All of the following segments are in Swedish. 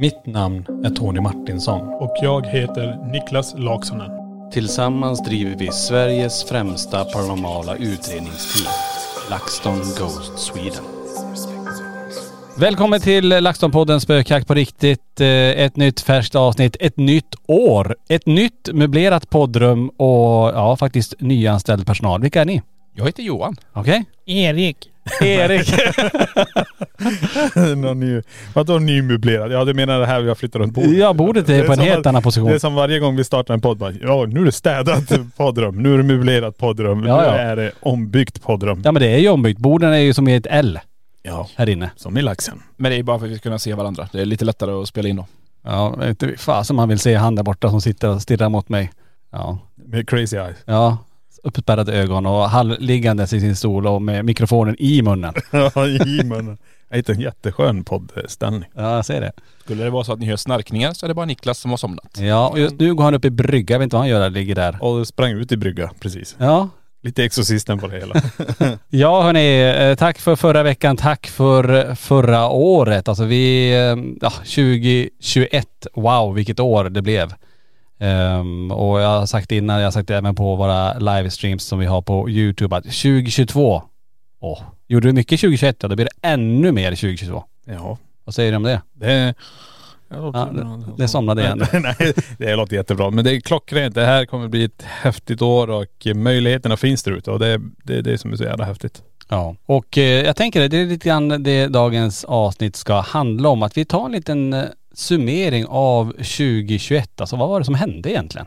Mitt namn är Tony Martinsson. Och jag heter Niklas Laksonen. Tillsammans driver vi Sveriges främsta paranormala utredningsteam. LaxTon Ghost Sweden. Välkommen till LaxTon-podden Spökjakt på riktigt. Eh, Ett nytt färskt avsnitt, ett nytt år. Ett nytt möblerat poddrum och ja, faktiskt nyanställd personal. Vilka är ni? Jag heter Johan. Okej? Erik. Erik. Någon ny, vadå nymöblerad? Ja du menar det här vi har flyttat runt bordet? Ja, bordet är Det på en helt att- annan position. Det är som varje gång vi startar en podd. Bara, ja nu är det städat poddrum, nu är det möblerat poddrum, Ja, nu ja. är det ombyggt poddrum. Ja men det är ju ombyggt. Borden är ju som i ett L Ja. här inne. Som i laxen. Men det är bara för att vi ska kunna se varandra. Det är lite lättare att spela in då. Ja, inte fasen man vill se han där borta som sitter och stirrar mot mig. Ja. Med crazy eyes. Ja. Uppspärrade ögon och halvliggandes i sin stol och med mikrofonen i munnen. Ja i munnen. Jag hittade en jätteskön poddställning. Ja, jag ser det. Skulle det vara så att ni hör snarkningar så är det bara Niklas som har somnat. Ja, och just nu går han upp i brygga. Jag vet inte vad han gör där, ligger där. Och sprang ut i brygga precis. Ja. Lite exorcisten på det hela. Ja hörni, eh, tack för förra veckan, tack för förra året. Alltså vi, eh, ja 2021, wow vilket år det blev. Ehm, och jag har sagt innan, jag har sagt det även på våra livestreams som vi har på YouTube att 2022, åh, gjorde du mycket 2021 ja, då blir det ännu mer 2022. ja. Vad säger du om det? Det... Ja, det, det somnade igen. Nej, det låter jättebra. Men det är klockrent. Det här kommer bli ett häftigt år och möjligheterna finns där ute och det är det, det som är så jävla häftigt. Ja, och eh, jag tänker det är lite grann det dagens avsnitt ska handla om. Att vi tar en liten eh, summering av 2021. Alltså vad var det som hände egentligen?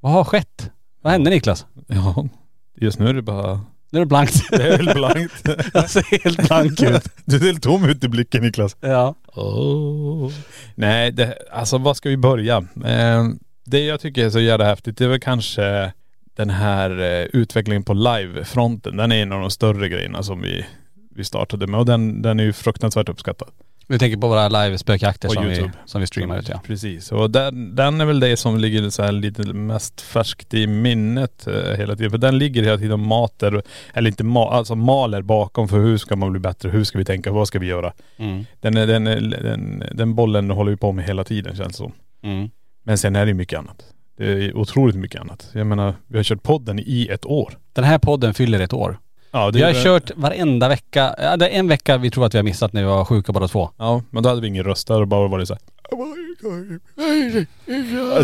Vad har skett? Vad hände Niklas? Ja, just nu är det bara... Nu är det blankt. Det är väl blankt. jag ser helt blank ut. Du är helt tom ut i blicken Niklas. Ja. Oh. Nej, det, alltså var ska vi börja? Eh, det jag tycker är så jävla häftigt det är väl kanske den här eh, utvecklingen på live-fronten. Den är en av de större grejerna som vi, vi startade med och den, den är ju fruktansvärt uppskattad. Vi tänker på våra live-spökjakter som vi, som vi streamar ut ja. Precis. Och den, den är väl det som ligger så här lite mest färskt i minnet eh, hela tiden. För den ligger hela tiden och mater, eller inte ma, alltså maler bakom för hur ska man bli bättre, hur ska vi tänka, vad ska vi göra? Mm. Den, är, den, är, den, den bollen håller vi på med hela tiden känns det som. Mm. Men sen är det ju mycket annat. Det är otroligt mycket annat. Jag menar, vi har kört podden i ett år. Den här podden fyller ett år. Ja, det Vi har är- kört varenda vecka. Ja, det är en vecka vi tror att vi har missat när vi var sjuka båda två. Ja, men då hade vi ingen röst. Hade det bara varit så här.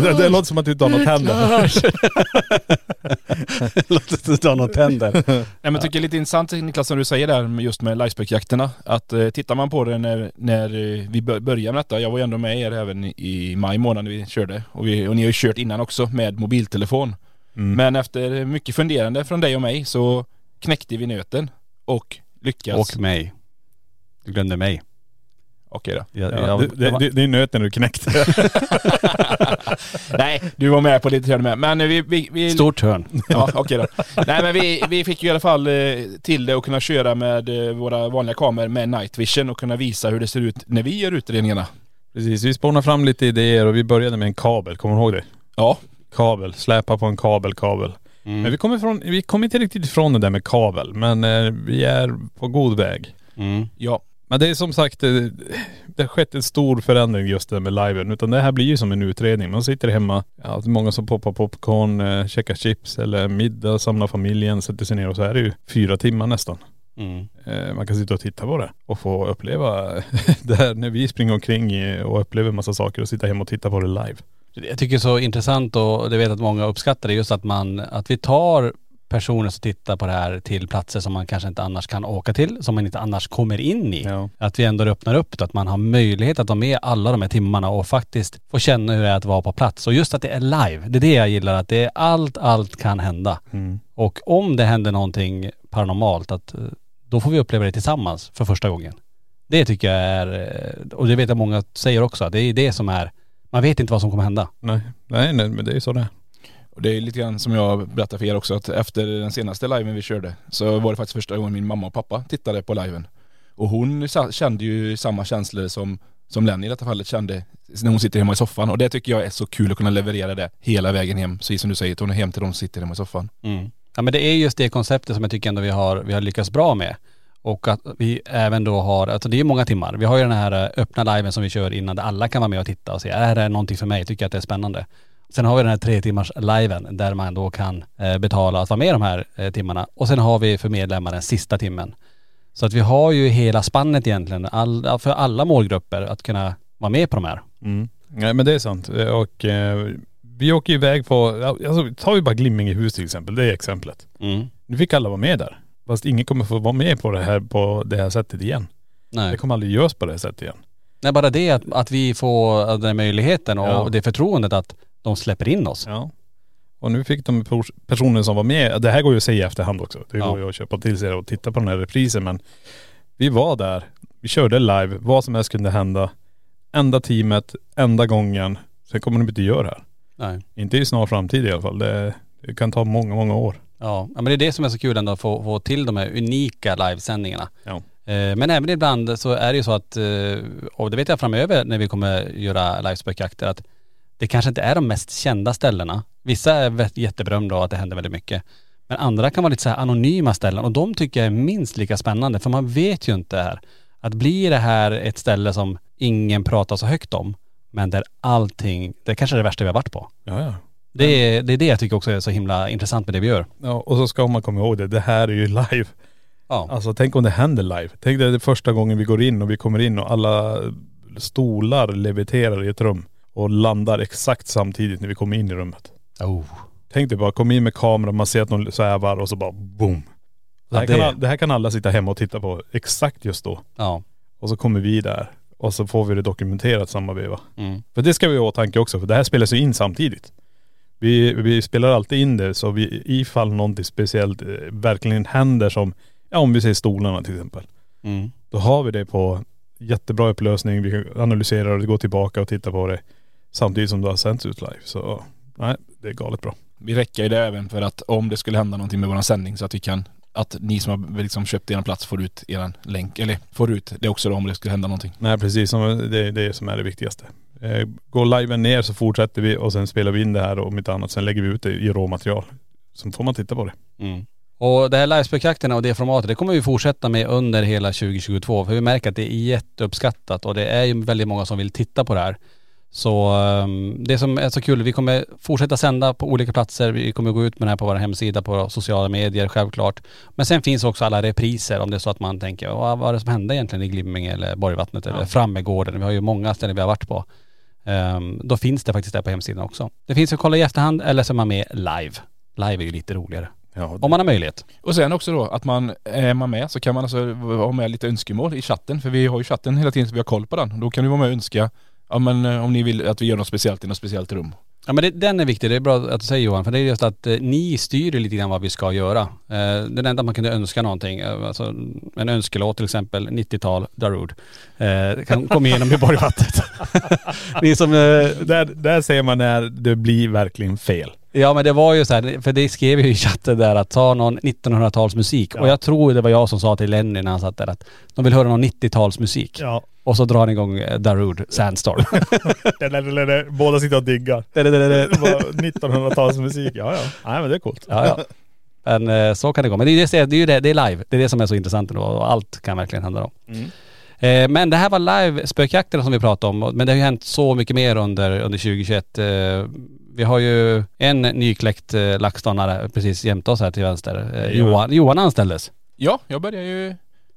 Det, det låter som att du inte har något tänder. Låter som att du har något tänder. Nej men jag tycker det är lite intressant Niklas som du säger där just med livespec-jakterna. Att eh, tittar man på det när, när eh, vi bör- började med detta, jag var ju ändå med er även i, i maj månad när vi körde. Och, vi, och ni har ju kört innan också med mobiltelefon. Mm. Men efter mycket funderande från dig och mig så knäckte vi nöten och lyckades. Och mig. Du glömde mig. Okej då. Jag, Ja, jag, det, det, jag var- det, det är nöten du knäckte. Nej, du var med på lite hörn med. Men vi... vi, vi Stort hörn. Ja, okej då. Nej men vi, vi fick ju i alla fall eh, till det att kunna köra med eh, våra vanliga kameror med night vision och kunna visa hur det ser ut när vi gör utredningarna. Precis, vi spånade fram lite idéer och vi började med en kabel, kommer du ihåg det? Ja, Kabel, släpa på en kabel, kabel. Men vi kommer ifrån, vi kom inte riktigt ifrån det där med kabel, men eh, vi är på god väg. Mm. ja. Men det är som sagt, eh, det har skett en stor förändring just det med liven. Utan det här blir ju som en utredning. Man sitter hemma, ja, det många som poppar popcorn, eh, käkar chips eller middag, samlar familjen, sätter sig ner och så är det ju fyra timmar nästan. Mm. Eh, Man kan sitta och titta på det och få uppleva det här när vi springer omkring och upplever massa saker och sitta hemma och titta på det live. Jag tycker det är så intressant och det vet att många uppskattar det just att man, att vi tar personer som tittar på det här till platser som man kanske inte annars kan åka till, som man inte annars kommer in i. Ja. Att vi ändå öppnar upp det, att man har möjlighet att vara med alla de här timmarna och faktiskt få känna hur det är att vara på plats. Och just att det är live, det är det jag gillar, att det är allt, allt kan hända. Mm. Och om det händer någonting paranormalt, att eh, då får vi uppleva det tillsammans för första gången. Det tycker jag är, eh, och det vet jag många säger också, det är det som är, man vet inte vad som kommer hända. Nej, nej, nej men det är ju så det är. Och det är lite grann som jag berättade för er också att efter den senaste liven vi körde så var det faktiskt första gången min mamma och pappa tittade på liven. Och hon kände ju samma känslor som, som Lenny i detta fallet kände när hon sitter hemma i soffan. Och det tycker jag är så kul att kunna leverera det hela vägen hem. Precis som du säger, Tony, hem till de som sitter hemma i soffan. Mm. Ja men det är just det konceptet som jag tycker ändå vi har, vi har lyckats bra med. Och att vi även då har, alltså det är många timmar. Vi har ju den här eh, öppna liven som vi kör innan där alla kan vara med och titta och se, är det någonting för mig? Tycker jag att det är spännande? Sen har vi den här tre timmars liven där man då kan eh, betala att vara med de här eh, timmarna. Och sen har vi för medlemmar den sista timmen. Så att vi har ju hela spannet egentligen, all, för alla målgrupper att kunna vara med på de här. Mm. Nej men det är sant. Och eh, vi åker iväg på, alltså tar vi bara Glimmingehus till exempel, det är exemplet. Mm. Nu fick alla vara med där. Fast ingen kommer få vara med på det här på det här sättet igen. Nej. Det kommer aldrig göras på det här sättet igen. Nej bara det att, att vi får den möjligheten och Ja. det förtroendet att de släpper in oss. Ja. Och nu fick de pers- personer som var med, det här går ju att säga i efterhand också. Det Ja. går ju att köpa till sig och titta på den här reprisen men vi var där, vi körde live, vad som helst kunde hända. Enda teamet, enda gången. Sen kommer de inte göra det här. Nej. Inte i snar framtid i alla fall. Det, det kan ta många, många år. Ja, men det är det som är så kul ändå att få, få till de här unika livesändningarna. Ja. Eh, Men även ibland så är det ju så att, eh, och det vet jag framöver när vi kommer göra livespökjakter, att det kanske inte är de mest kända ställena. Vissa är jätteberömda och att det händer väldigt mycket. Men andra kan vara lite så här anonyma ställen och de tycker jag är minst lika spännande för man vet ju inte här. Att blir det här ett ställe som ingen pratar så högt om, men där allting, det kanske är det värsta vi har varit på. Ja, ja. Det är, det är det jag tycker också är så himla intressant med det vi gör. ja. Och så ska man komma ihåg det, det här är ju live. Ja. Alltså tänk om det händer live. Tänk dig det första gången vi går in och vi kommer in och alla stolar leviterar i ett rum och landar exakt samtidigt när vi kommer in i rummet. Oh. Tänk dig bara, kom in med kameran, man ser att de svävar och så bara boom. Det här, Ja, Kan, det- all- det här kan alla sitta hemma och titta på exakt just då. Ja. Och så kommer vi där och så får vi det dokumenterat samma veva. Mm. För det ska vi ha i åtanke också, för det här spelas ju in samtidigt. Vi, vi spelar alltid in det så vi, ifall någonting speciellt eh, verkligen händer som, ja om vi säger stolarna till exempel. Mm. Då har vi det på jättebra upplösning, vi kan analysera och gå tillbaka och titta på det samtidigt som det har sänds ut live. Så nej, det är galet bra. Vi räcker ju det även för att om det skulle hända någonting med våran sändning så att vi kan att ni som har liksom köpt er plats får ut er länk, eller får ut det också då om det skulle hända någonting. Nej precis, det är det som är det viktigaste. Eh, Går liven ner så fortsätter vi och sen spelar vi in det här och om inte annat. Sen lägger vi ut det i råmaterial. Så får man titta på det. Mm. Och det här livespökjakterna och det formatet, det kommer vi fortsätta med under hela 2022. För vi märker att det är jätteuppskattat och det är ju väldigt många som vill titta på det här. Så um, det som är så kul, vi kommer fortsätta sända på olika platser. Vi kommer gå ut med det här på vår hemsida, på sociala medier självklart. Men sen finns också alla repriser om det är så att man tänker, vad var det som hände egentligen i Glimming eller Borgvattnet eller Frammegården? Vi har ju många ställen vi har varit på. Ehm, då finns det faktiskt där på hemsidan också. Det finns att kolla i efterhand eller så är man med live. Live är ju lite roligare. Ja, Om man har möjlighet. Och sen också då att man, är man med så kan man alltså ha med lite önskemål i chatten. För vi har ju chatten hela tiden så vi har koll på den. Då kan du vara med och önska, ja men eh, om ni vill att vi gör något speciellt i något speciellt rum. Ja men det, den är viktig, det är bra att du säger Johan, för det är just att eh, ni styr ju lite grann vad vi ska göra. Eh, det enda att man kunde önska någonting, eh, alltså en önskelåt till exempel, 90-tal, Darude. Eh, kan komma igenom i Borgvattnet. ni som, eh, Där, där ser man när det blir verkligen fel. ja men det var ju så här, för det skrev ju i chatten där att ta någon 1900-talsmusik. Och jag tror det var jag som sa till Lenny när han satt där att de vill höra någon 90-talsmusik. Ja. Och så drar han igång eh, Darude, Sandstorm. Båda sitter och diggar. det, det, det, det. Det var 1900-talsmusik. Ja, ja. Nej men det är coolt. Ja, ja. Men eh, så kan det gå. Men det är, det, det är ju det, det är live. Det är det som är så intressant ändå. Och allt kan verkligen hända då. Eh, men det här var live-spökjakterna som vi pratade om. Men det har ju hänt så mycket mer under, under 2021. Eh, vi har ju en nykläckt LaxTonare precis jämte oss här till vänster. Johan, Johan anställdes. Ja, jag börjar ju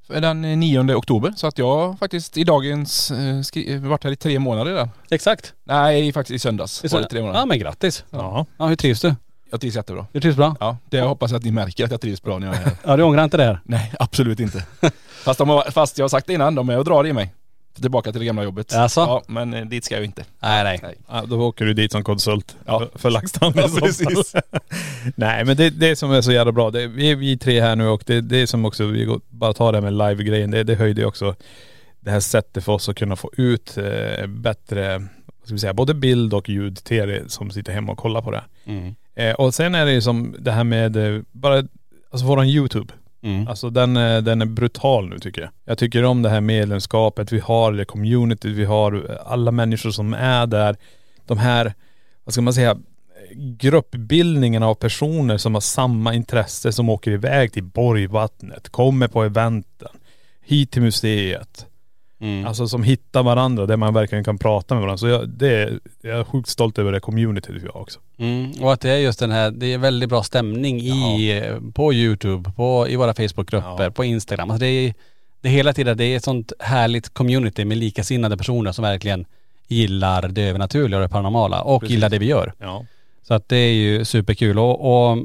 den 9 oktober så att jag faktiskt i dagens, eh, eh, varit här i tre månader redan. Exakt. Nej, faktiskt i söndags var det tre månader. Ja men grattis. Ja. Ja, hur trivs du? Jag trivs jättebra. Du trivs bra? Ja, det jag hoppas att ni märker att jag trivs bra när jag är här. Ja du ångrar inte det här? Nej, absolut inte. Fast, de har, fast jag har sagt det innan, de är och drar i mig. Tillbaka till det gamla jobbet. Jaså? Ja, men eh, dit ska jag inte. Nej nej. Nej. Ja, då åker du dit som konsult Ja. för, i Ja, precis. Nej men det, det som är så jävla bra, det, vi är vi tre här nu och det, det som också, vi går, bara tar det med live-grejen, det, det höjde ju också det här sättet för oss att kunna få ut eh, bättre, vad ska vi säga, både bild och ljud till er som sitter hemma och kollar på det. Mm. Eh, och sen är det ju som det här med, eh, bara, alltså våran YouTube. Mm. Alltså den, är- den är brutal nu tycker jag. Jag tycker om det här medlemskapet vi har, det community vi har, alla människor som är där. De här, vad ska man säga, gruppbildningen av personer som har samma intresse som åker iväg till Borgvattnet, kommer på eventen, hit till museet. Mm. Alltså som hittar varandra där man verkligen kan prata med varandra. Så jag, det är, jag är sjukt stolt över det communityt vi har också. Mm, och att det är just den här, det är väldigt bra stämning i, på Youtube, på, i våra Facebookgrupper, Ja. på Instagram. Alltså det är, det är hela tiden, det är ett sånt härligt community med likasinnade personer som verkligen gillar det övernaturliga och det paranormala och Precis. gillar det vi gör. Ja. Så att det är ju superkul och, och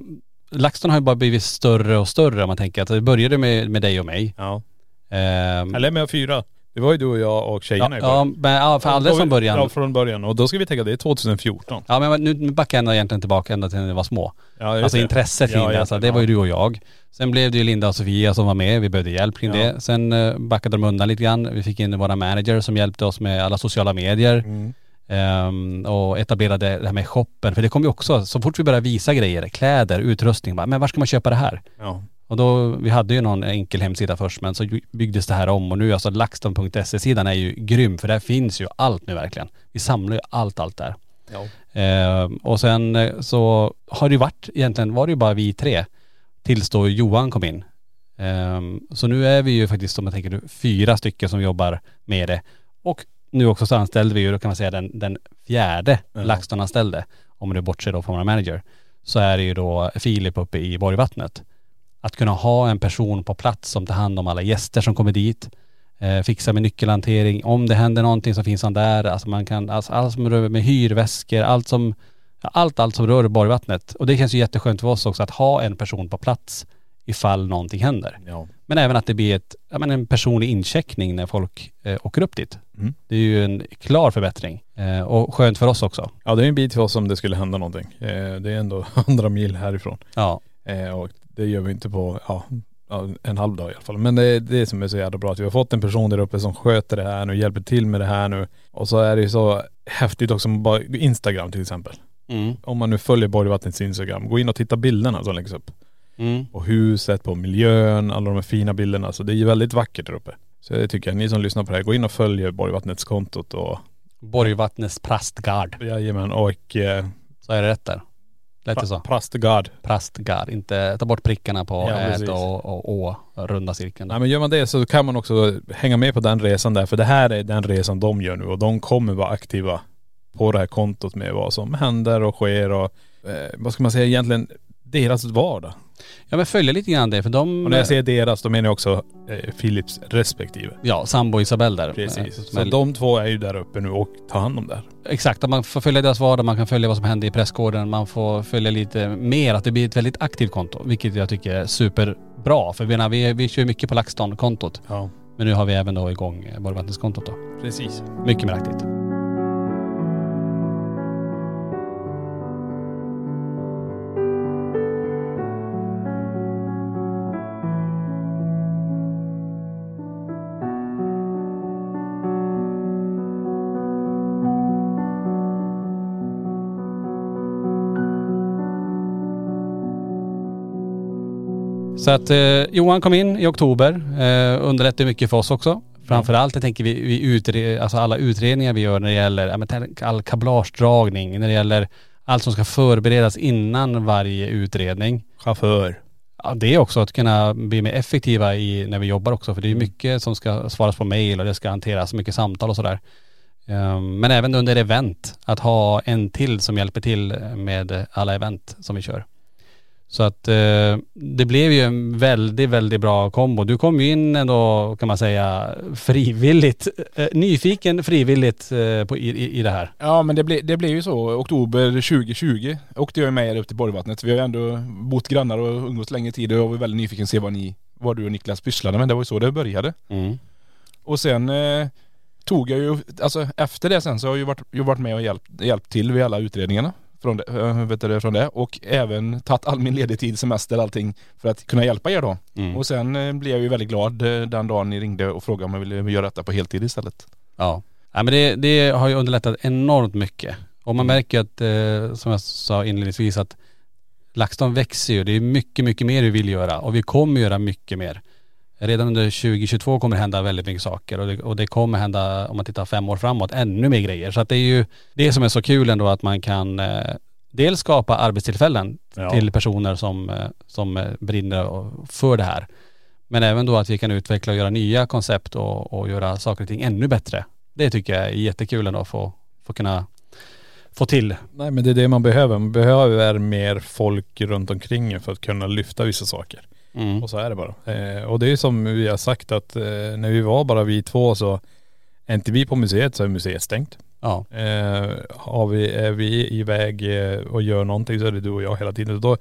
LaxTon har ju bara blivit större och större om man tänker att det började med, med dig och mig. ja. Ehm, Eller med fyra. Det var ju du och jag och tjejerna ja, i början. ja, men, ja, för alldeles från början. Ja, från början. Och då ska vi tänka, det är 2014. Ja men nu backar jag ändå egentligen tillbaka ända till när vi var små. Ja, just Alltså det. intresset kring det, alltså, det, var ju du och jag. Sen blev det ju Linda och Sofia som var med, vi behövde hjälp kring det. Sen eh, backade de undan lite grann. Vi fick in våra manager som hjälpte oss med alla sociala medier. Mm. ehm, och etablerade det här med shoppen. För det kom ju också, så fort vi började visa grejer, kläder, utrustning, bara, men var ska man köpa det här? Ja. Och då, vi hade ju någon enkel hemsida först men så byggdes det här om och nu alltså laxton.se-sidan är ju grym för där finns ju allt nu verkligen. Vi samlar ju allt, allt där. Ja. Ehm, och sen eh, så har det ju varit, egentligen var det ju bara vi tre tills då Johan kom in. Ehm, så nu är vi ju faktiskt, om jag tänker fyra stycken som jobbar med det. Och nu också så anställde vi ju, då kan man säga den, den fjärde Ja. LaxTon-anställde, om nu bortser då från våra manager, så är det ju då Filip uppe i Borgvattnet. Att kunna ha en person på plats som tar hand om alla gäster som kommer dit, eh, fixar med nyckelhantering, om det händer någonting så finns han där, alltså man kan, alltså allt som rör med hyrväskor, allt som, allt, allt som rör Borgvattnet. Och det känns ju jätteskönt för oss också att ha en person på plats ifall någonting händer. Ja. Men även att det blir ett, ja, men en personlig incheckning när folk eh, åker upp dit. Mm. Det är ju en klar förbättring. Eh, och skönt för oss också. ja, det är en bit för oss om det skulle hända någonting. Eh, det är ändå andra mil härifrån. Ja. Eh, och det gör vi inte på, ja, en halv dag i alla fall. Men det är det som är så jävla bra, att vi har fått en person där uppe som sköter det här nu, hjälper till med det här nu. Och så är det ju så häftigt också bara Instagram till exempel. Mm. Om man nu följer Borgvattnets Instagram, gå in och titta bilderna som läggs upp. Mm. På huset, på miljön, alla de här fina bilderna. Så det är ju väldigt vackert där uppe. Så det tycker jag, ni som lyssnar på det här, gå in och följ Borgvattnets kontot och Borgvattnets Prastgard. jajamän och eh, Så är det rätt där. Lätt det så. Prastgard. Prastgard. Inte ta bort prickarna på Ja, ät och, och å, runda cirkeln. Nej men gör man det så kan man också hänga med på den resan där. För det här är den resan de gör nu och de kommer vara aktiva på det här kontot med vad som händer och sker och eh, vad ska man säga egentligen deras vardag. Ja men följa lite grann det för de.. Och när jag säger deras, då menar jag också eh, Philips respektive. Ja, sambo Isabelle där. Precis. Så är- de två är ju där uppe nu och tar hand om det här. Exakt, att man får följa deras vardag, man kan följa vad som händer i pressgården, man får följa lite mer, att det blir ett väldigt aktivt konto. Vilket jag tycker är superbra. För vi, menar, vi, vi kör mycket på LaxTon-kontot. Ja. Men nu har vi även då igång eh, Borgvattenskontot då. Precis. Mycket mer aktivt. Så att eh, Johan kom in i oktober, eh, underlättade mycket för oss också. Framförallt jag tänker vi, vi utre, alltså alla utredningar vi gör när det gäller ja, all kablagedragning, när det gäller allt som ska förberedas innan varje utredning. Chaufför. Ja, det är också att kunna bli mer effektiva i när vi jobbar också för det är mycket som ska svaras på mail och det ska hanteras mycket samtal och sådär. Ehm, Men även under event, att ha en till som hjälper till med alla event som vi kör. Så att eh, det blev ju en väldigt, väldigt bra kombo. Du kom ju in ändå kan man säga frivilligt, eh, nyfiken frivilligt eh, på, i, i, i det här. Ja men det, ble, det blev ju så. Oktober 2020 åkte jag med er upp till Borgvattnet. Vi har ju ändå bott grannar och umgåtts länge tid och jag var väldigt nyfiken att se vad ni, vad du och Niklas pysslade med. Det var ju så det började. Mm. Och sen eh, tog jag ju, alltså efter det sen så har jag ju varit, jag varit med och hjälpt, hjälpt till vid alla utredningarna. Från det, äh, vet du, från det. Och även tagit all min ledig tid, semester, allting för att kunna hjälpa er då. Mm. Och sen eh, blev jag ju väldigt glad eh, den dagen ni ringde och frågade om jag ville göra detta på heltid istället. Ja. ja men det, det har ju underlättat enormt mycket. Och man Mm. märker att, eh, som jag sa inledningsvis, att LaxTon växer ju. Det är mycket, mycket mer vi vill göra och vi kommer göra mycket mer. Redan under 2022 kommer det hända väldigt mycket saker och det, och det kommer hända, om man tittar fem år framåt, ännu mer grejer. Så att det är ju det som är så kul ändå att man kan eh, dels skapa arbetstillfällen Ja. till personer som, eh, som brinner för det här. Men även då att vi kan utveckla och göra nya koncept och, och göra saker och ting ännu bättre. Det tycker jag är jättekul ändå att få, få kunna få till. Nej men det är det man behöver. Man behöver mer folk runt omkring för att kunna lyfta vissa saker. Mm. Och så är det bara. Eh, och det är som vi har sagt att eh, när vi var bara vi två så är inte vi på museet så är museet stängt. Ja. Eh, har vi, är vi iväg eh, och gör någonting så är det du och jag hela tiden. Då,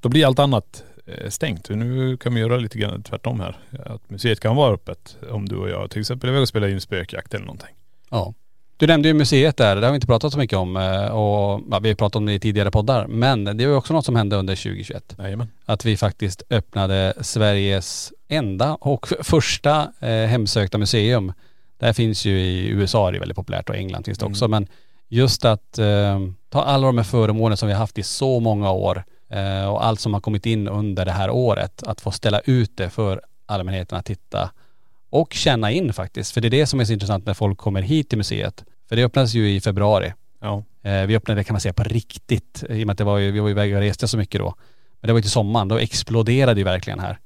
då blir allt annat eh, stängt. Nu kan vi göra lite grann tvärtom här. Att museet kan vara öppet om du och jag till exempel är iväg och spelar in spökjakt eller någonting. ja. Du nämnde ju museet där, det har vi inte pratat så mycket om eh, och ja, vi har pratat om det i tidigare poddar. Men det var ju också något som hände under 2021. Jajamän. Att vi faktiskt öppnade Sveriges enda och första eh, hemsökta museum. Det här finns ju i USA, det är väldigt populärt och England finns det också. Men just att eh, ta alla de här föremålen som vi har haft i så många år eh, och allt som har kommit in under det här året, att få ställa ut det för allmänheten att titta och känna in faktiskt. För det är det som är så intressant när folk kommer hit till museet. För det öppnades ju i februari. Ja. Eh, vi öppnade det kan man säga på riktigt, i och med att det var ju, vi var ju iväg och reste så mycket då. Men det var ju till sommaren, då exploderade ju verkligen här.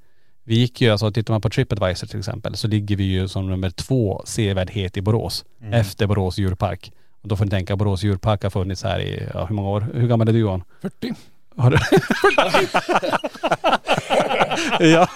Vi gick ju, alltså tittar man på Tripadvisor till exempel, så ligger vi ju som nummer två sevärdhet i Borås. Efter Borås djurpark. Och då får ni tänka, Borås djurpark har funnits här i, ja, hur många år? Hur gammal är du Johan? 40. Har du? ja.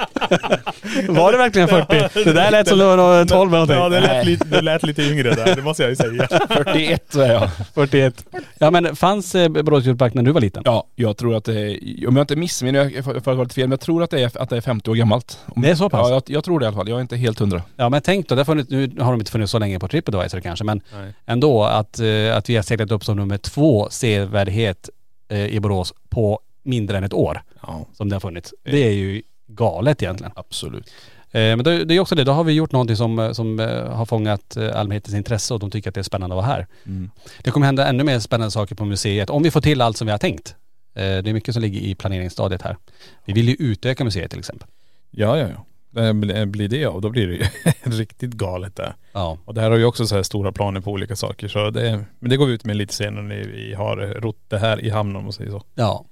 Var det verkligen 40? Det där lät som det var 12 eller Ja någonting. det lät, lite, det lät lite yngre där, det måste jag ju säga. 41 så är jag. 41. Ja men fanns eh, Borås djurpark när du var liten? Ja, jag tror att det är, om jag inte missminner mig, för att vara lite fel, men jag tror att det är, att det är 50 år gammalt. Om- Det är så pass? Ja, jag, jag tror det i alla fall. Jag är inte helt hundra. Ja men tänk då, det funnits, nu har de inte funnits så länge på Tripadvisor kanske men Nej. ändå att, eh, att vi har seglat upp som nummer två sevärdhet i Borås på mindre än ett år Ja, som det har funnits. Det är ju galet egentligen. absolut. Eh, men det, det är också det, då har vi gjort någonting som, eh, som eh, har fångat eh, allmänhetens intresse och de tycker att det är spännande att vara här. Mm. Det kommer hända ännu mer spännande saker på museet om vi får till allt som vi har tänkt. Eh, Det är mycket som ligger i planeringsstadiet här. Vi vill ju utöka museet till exempel. Ja, ja, ja. Det blir- Blir det av, då blir det ju riktigt galet där. Ja. Och det här har ju också så här stora planer på olika saker. Så det, men det går vi ut med lite senare när vi har rott det här i hamn om man säger så. Ja.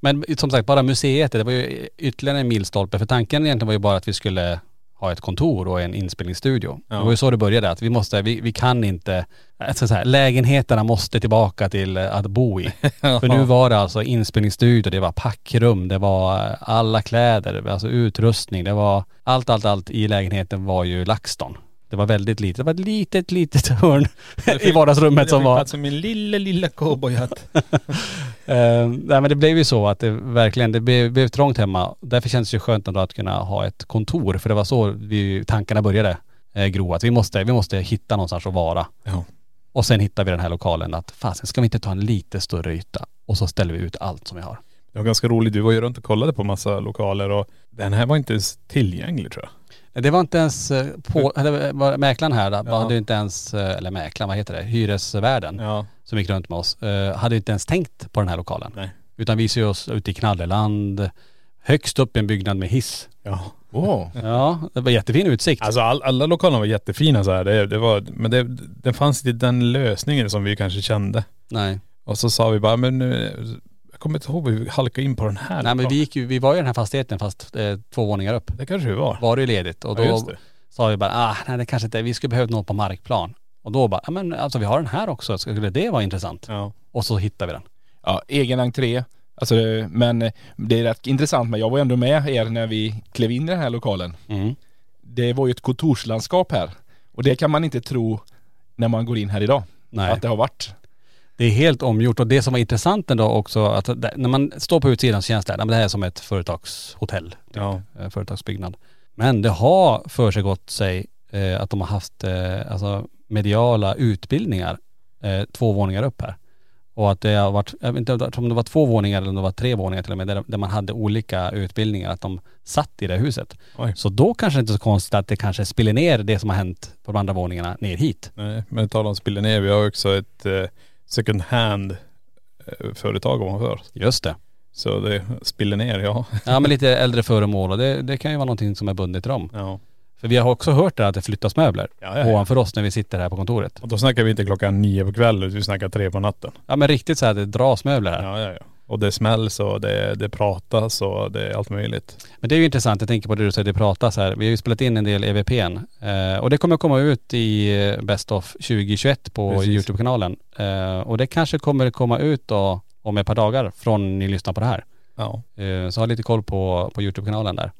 Men som sagt, bara museet, det var ju ytterligare en milstolpe. För tanken egentligen var ju bara att vi skulle ha ett kontor och en inspelningsstudio. Ja. Det var ju så det började, att vi måste, vi, vi kan inte, alltså så här, lägenheterna måste tillbaka till eh, att bo i. För nu var det alltså inspelningsstudio, det var packrum, det var eh, alla kläder, alltså utrustning, det var allt, allt, allt i lägenheten var ju LaxTon. Det var väldigt litet, det var ett litet, litet hörn i vardagsrummet som var Alltså min lilla, lilla cowboyhatt. Eh, nej men det blev ju så att det verkligen, det blev, blev trångt hemma. Därför känns det ju skönt ändå att kunna ha ett kontor. För det var så vi, tankarna började eh, gro. Att vi måste, vi måste hitta någonstans att vara. Ja. Och sen hittar vi den här lokalen att fasen ska vi inte ta en lite större yta? Och så ställer vi ut allt som vi har. Det var ganska roligt. Du var ju runt och kollade på massa lokaler och den här var inte ens tillgänglig tror jag. Nej, Det var inte ens eh, på, eller var mäklaren här då, Ja. hade inte ens, eh, eller mäklaren, vad heter det, hyresvärden Ja. som gick runt med oss, eh, hade inte ens tänkt på den här lokalen. Nej. Utan vi ser oss ute i Knalleland, högst upp i en byggnad med hiss. Ja. Åh. Ja, det var jättefin utsikt. Alltså all, alla lokalerna var jättefina så här. Det, det var, men det, det fanns inte den lösningen som vi kanske kände. Nej. Och så sa vi bara, men eh, jag kommer inte ihåg vad vi halkade in på den här. Nej men vi gick ju, vi var ju i den här fastigheten fast eh, två våningar upp. Det kanske vi var. Var det ju ledigt och då ja, just det. sa vi bara, ah nej det kanske inte, vi skulle behövt något på markplan. Och då bara, ja men alltså vi har den här också, skulle det vara intressant? Ja. Och så hittade vi den. Ja, egen entré. Alltså, det- men eh, det är rätt intressant, men jag var ändå med er när vi klev in i den här lokalen. Mm. Det var ju ett kontorslandskap här. Och det kan man inte tro när man går in här idag. Nej. Att det har varit. Det är helt omgjort och det som var intressant ändå också att när man står på utsidan så känns det, men det här är som ett företagshotell, typ, Ja. eh, företagsbyggnad. Men det har försiggått sig eh, att de har haft eh, alltså mediala utbildningar eh, två våningar upp här. Och att det har varit, jag vet inte om det var två våningar eller om det var tre våningar till och med, där, där man hade olika utbildningar, att de satt i det huset. Oj. Så då kanske det inte är så konstigt att det kanske spiller ner det som har hänt på de andra våningarna ner hit. Nej, men tala om spiller ner. Vi har också ett eh, second hand eh, företag ovanför. Just det. Så det spiller ner, ja. Ja men lite äldre föremål och det, det kan ju vara någonting som är bundet till dem. ja. För vi har också hört det att det flyttas möbler Ja, ja, ja. ovanför oss när vi sitter här på kontoret. Och då snackar vi inte klockan nio på kvällen, utan vi snackar tre på natten. Ja men riktigt så här, det dras möbler här. Ja, ja, ja. Och det smälls och det, det pratas och det är allt möjligt. Men det är ju intressant, jag tänker på det du säger, det pratas här. Vi har ju spelat in en del EVPn. Eh, och det kommer komma ut i eh, Best of 2021 på Precis. Youtube-kanalen. Eh, och det kanske kommer komma ut då om ett par dagar från ni lyssnar på det här. Ja. Eh, så ha lite koll på, på Youtube-kanalen där.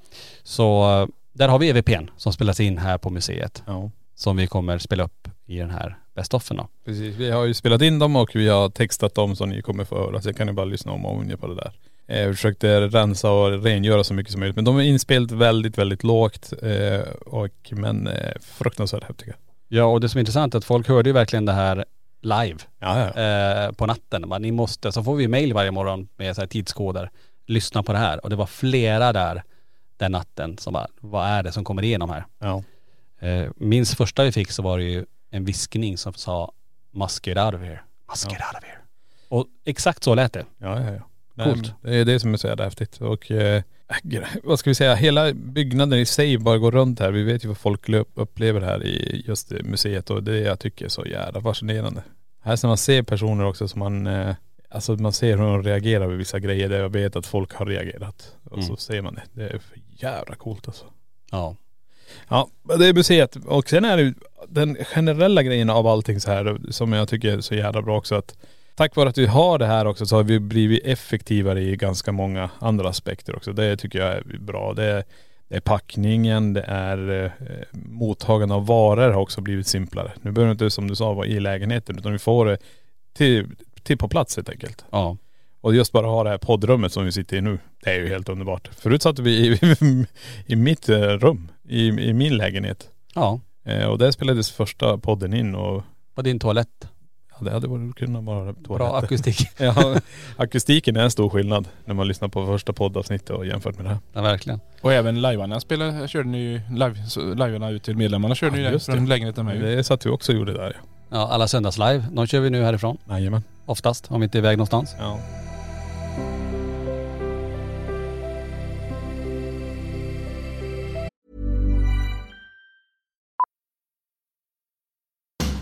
Så eh, där har vi EVPn som spelas in här på museet. Ja. Som vi kommer spela upp i den här Best offen då. Precis, vi har ju spelat in dem och vi har textat dem så ni kommer få höra. Så jag kan ju bara lyssna om och om igen på det där. Eh, Jag försökte rensa och rengöra så mycket som möjligt. Men de är inspelat väldigt, väldigt lågt. Eh, och, men eh, fruktansvärt häftiga. Ja och det som är intressant är att folk hörde ju verkligen det här live Ja, ja. eh, på natten. Man, ni måste, så får vi mail varje morgon med så här tidskoder. Lyssna på det här. Och det var flera där den natten som bara, vad är det som kommer igenom här? ja. Eh, minst första vi fick så var det ju en viskning som sa Must get out of here. Must get out of here. Och exakt så lät det. Ja, ja, ja. Nej, Coolt. Det är det som är så jävla häftigt. Och eh, gre- vad ska vi säga, hela byggnaden i sig bara går runt här. Vi vet ju vad folk upplever här i just museet och det jag tycker är så jävla fascinerande. Här ska man se personer också som man, eh, alltså man ser hur de reagerar vid vissa grejer där jag vet att folk har reagerat. Och så Mm. ser man det. Det är för jävla coolt alltså. Ja. Ja, det är museet. Och sen är det den generella grejen av allting så här som jag tycker är så jävla bra också att tack vare att vi har det här också så har vi blivit effektivare i ganska många andra aspekter också. Det tycker jag är bra. Det är, det är packningen, det är eh, mottagande av varor har också blivit simplare. Nu behöver det inte som du sa vara i lägenheten utan vi får det till, till på plats helt enkelt. Ja. Och just bara ha det här poddrummet som vi sitter i nu, det är ju helt underbart. Förut satt vi i, i mitt eh, rum, i, i min lägenhet. Ja. Eh, och där spelades första podden in och På din toalett. ja, det hade varit kunnat vara Bra toaletter. akustik. Ja, akustiken är en stor skillnad när man lyssnar på första poddavsnittet och jämfört med det här. Ja verkligen. Och även livearna spelade, körde ni ju live, livearna ut till medlemmarna körde ni Ja, ju just från det. lägenheten med ju. Det satt vi också och gjorde där ja. Ja alla söndagslive, de kör vi nu härifrån. Jajamän. Oftast, om vi inte är iväg någonstans. Ja.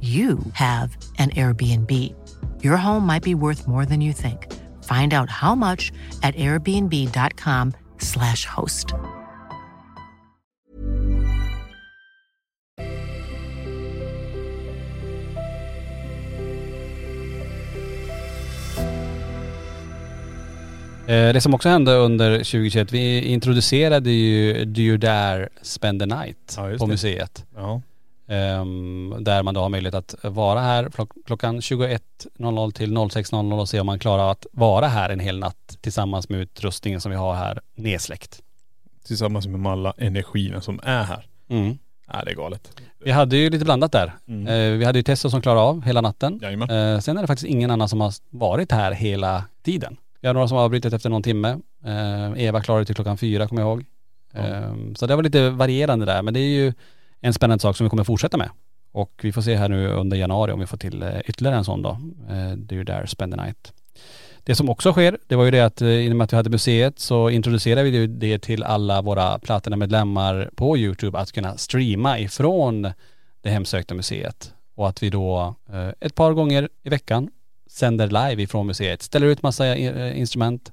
you have an Airbnb. Your home might be worth more than you think. Find out how much at airbnb.com/slash host. Eh, Det som också hände under 2021, vi introducerade ju Do You Dare Spend the Night Ja, på museet. Ja. Ehm, där man då har möjlighet att vara här klock- klockan 21.00 till 06.00 och se om man klarar att vara här en hel natt tillsammans med utrustningen som vi har här nedsläckt. Tillsammans med alla energierna som är här. Mm. Ja, det är galet. Vi hade ju lite blandat där. Mm. Eh, vi hade ju Testo som klarade av hela natten. Jajamän. Eh, sen är det faktiskt ingen annan som har varit här hela tiden. Vi har några som har avbrutit efter någon timme. Eh, Eva klarade till klockan fyra kommer jag ihåg. Eh, så det var lite varierande där men det är ju en spännande sak som vi kommer fortsätta med. Och vi får se här nu under januari om vi får till eh, ytterligare en sån då. Eh, det är ju där spend the night. Det som också sker, det var ju det att eh, i och med att vi hade museet så introducerade vi ju det till alla våra Platina-medlemmar på YouTube att kunna streama ifrån det hemsökta museet. Och att vi då ett par gånger i veckan sänder live ifrån museet, ställer ut massa instrument.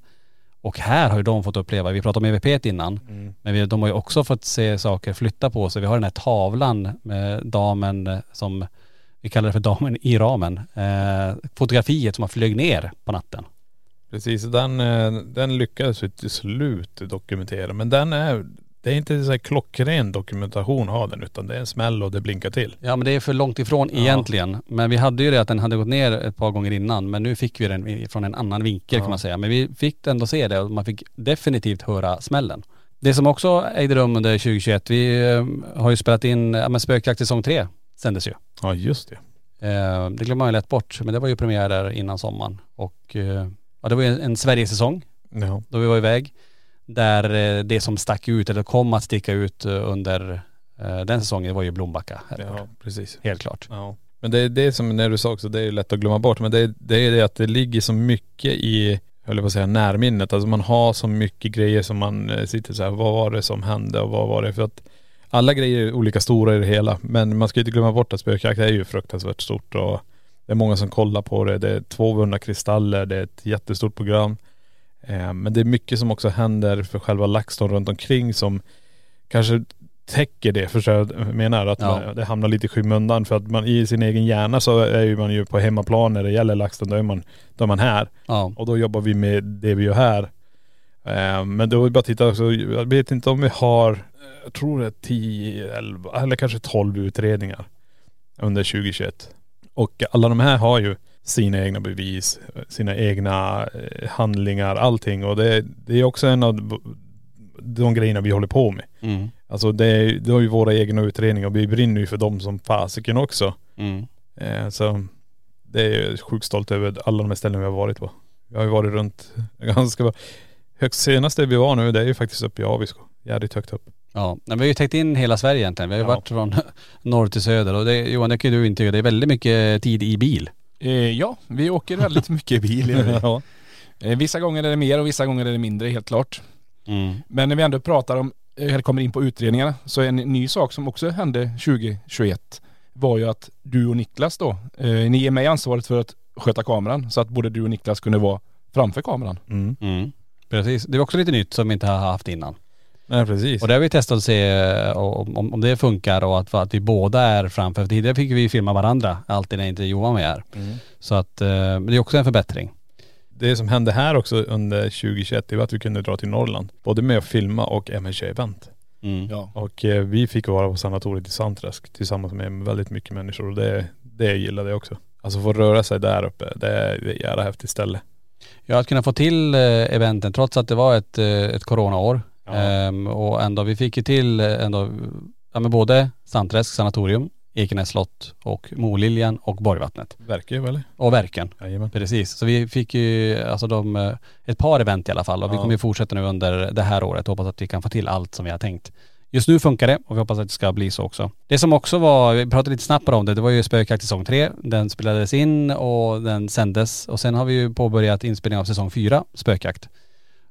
Och här har ju de fått uppleva, vi pratade om EVP innan, Mm. men vi, de har ju också fått se saker flytta på sig. Vi har den här tavlan med damen som, vi kallar det för damen i ramen. Eh, fotografiet som har flög ner på natten. Precis, den, eh, den lyckades vi till slut dokumentera. Men den är, det är inte så här klockren dokumentation av den utan det är en smäll och det blinkar till. Ja men det är för långt ifrån Ja. egentligen. Men vi hade ju det att den hade gått ner ett par gånger innan men nu fick vi den från en annan vinkel Ja. kan man säga. Men vi fick ändå se det och man fick definitivt höra smällen. Det som också ägde rum under 2021, vi eh, har ju spelat in, ja men Spökjakt säsong 3 sändes ju. Ja just det. Eh, det glömmer man ju lätt bort men det var ju premiär där innan sommaren. Och eh, ja, det var ju en, en Sverigesäsong Ja. då vi var iväg. Där eh, det som stack ut eller kom att sticka ut eh, under eh, den säsongen var ju Blombacka. ja, precis. Helt klart. Ja. Men det är det som, när du sa också, det är ju lätt att glömma bort. Men det, är- det är det att det ligger så mycket i, jag höll på att säga närminnet. Alltså man har så mycket grejer som man sitter så här, vad var det som hände och vad var det? För att alla grejer är olika stora i det hela. Men man ska inte glömma bort att spökjakt är ju fruktansvärt stort och det är många som kollar på det. Det är 200 kristaller, det är ett jättestort program. Eh, Men det är mycket som också händer för själva LaxTon runt omkring som kanske täcker det, förstår jag menar. Att Ja. man, det hamnar lite i skymundan för att man i sin egen hjärna så är ju man ju på hemmaplan när det gäller LaxTon. Då är man, då är man här. Ja. Och då jobbar vi med det vi gör här. Eh, Men då är det bara att titta också, jag vet inte om vi har, eh, jag tror det är 10, 11 eller kanske 12 utredningar under 2021. Och alla de här har ju sina egna bevis, sina egna eh, handlingar, allting. Och det, det är också en av de grejerna vi håller på med. Mm. Alltså det, är- det har ju våra egna utredningar och vi brinner ju för dem som fasiken också. Mm. Eh, så det är jag sjukt stolt över alla de här ställena vi har varit på. Vi har ju varit runt ganska, högst senaste vi var nu det är ju faktiskt uppe i Abisko. Jävligt högt upp. Ja, men vi har ju täckt in hela Sverige egentligen. Vi har ju Ja. varit från norr till söder och det, Johan det kan ju du intyga, det är väldigt mycket tid i bil. Eh, ja, vi åker väldigt mycket bil. gör vi. ja. Eh, vissa gånger är det mer och vissa gånger är det mindre helt klart. Mm. Men när vi ändå pratar om, eh, eller kommer in på utredningarna, så en ny sak som också hände 2021 var ju att du och Niklas då, eh, ni ger mig ansvaret för att sköta kameran så att både du och Niklas kunde vara framför kameran. Mm. Mm. Precis, det är också lite nytt som vi inte har haft innan. Nej precis. Och det har vi testat att se eh, om, om, om det funkar och att, att vi båda är framför. För tidigare fick vi filma varandra alltid när inte Johan var här. Mm. Så att, eh, men det är också en förbättring. Det som hände här också under 2021 det var att vi kunde dra till Norrland. Både med att filma och även köra event. Mm. Ja. Och eh, vi fick vara på sanatoriet i Sandträsk tillsammans med väldigt mycket människor och det, det gillade jag också. Alltså få röra sig där uppe, det är det är ett jävla häftigt ställe. Ja, att kunna få till eh, eventen trots att det var ett, ett coronaår. Ja. Ehm, och ändå, vi fick ju till eh, ändå, ja men både Sandträsk sanatorium, Ekenäs slott och Moliljan och Borgvattnet. Verkar ju väl? Och Verken. Jajamän. Precis. Så vi fick ju alltså de, eh, ett par event i alla fall och vi Ja. kommer ju fortsätta nu under det här året och hoppas att vi kan få till allt som vi har tänkt. Just nu funkar det och vi hoppas att det ska bli så också. Det som också var, vi pratade lite snabbt bara om det, det var ju Spökjakt säsong 3. Den spelades in och den sändes och sen har vi ju påbörjat inspelning av säsong 4, Spökjakt.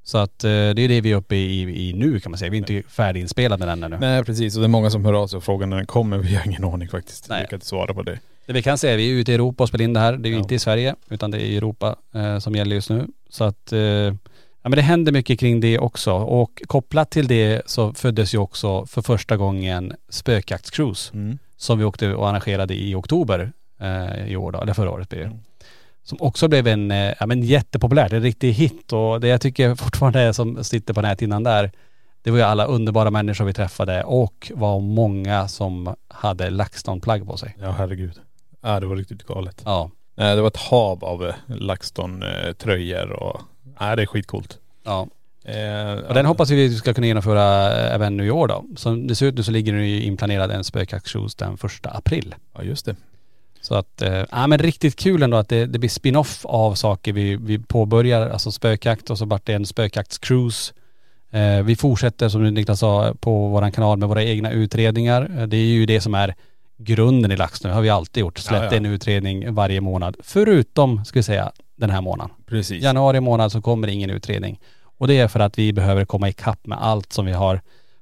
Så att eh, det är det vi är uppe i, i nu kan man säga. Vi är inte färdiginspelade än ännu. Nej precis och det är många som hör av sig och frågar när den kommer. Vi har ingen aning faktiskt. Nej. Vi kan inte svara på det. Det vi kan säga är vi är ute i Europa och spelar in det här. Det är ju Ja. inte i Sverige utan det är i Europa eh, som gäller just nu. Så att, eh, ja men det händer mycket kring det också. Och kopplat till det så föddes ju också för första gången spökjaktscruise Mm. som vi åkte och arrangerade i oktober eh, i år då, eller förra året blir det. Mm. Som också blev en, eh, ja men jättepopulärt, en riktig hit och det jag tycker fortfarande är som sitter på näthinnan där, det var ju alla underbara människor vi träffade och var många som hade LaxTon-plagg på sig. Ja herregud. Ja det var riktigt galet. Ja. Det var ett hav av LaxTon-tröjor och, nej det är skitcoolt. Ja. Eh, Och den hoppas vi ska kunna genomföra även nu i år då. Som det ser ut nu så ligger det ju inplanerad en spökjaktscruise den första april. Ja just det. Så att, eh, ja men riktigt kul ändå att det, det blir spin-off av saker vi, vi påbörjar, alltså spökjakt och så vart det en spökjaktscruise. Eh, vi fortsätter som Niklas sa på våran kanal med våra egna utredningar. Eh, Det är ju det som är grunden i LaxTon. Det har vi alltid gjort. Släppt Ja, ja. en utredning varje månad. Förutom, ska vi säga, den här månaden. Precis. Januari månad så kommer ingen utredning. Och det är för att vi behöver komma ikapp med allt som vi har